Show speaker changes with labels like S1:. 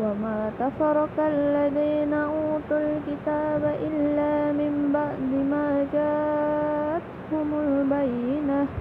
S1: وما تفرق الذين أوتوا الكتاب إلا من بعد ما جاءتهم البينة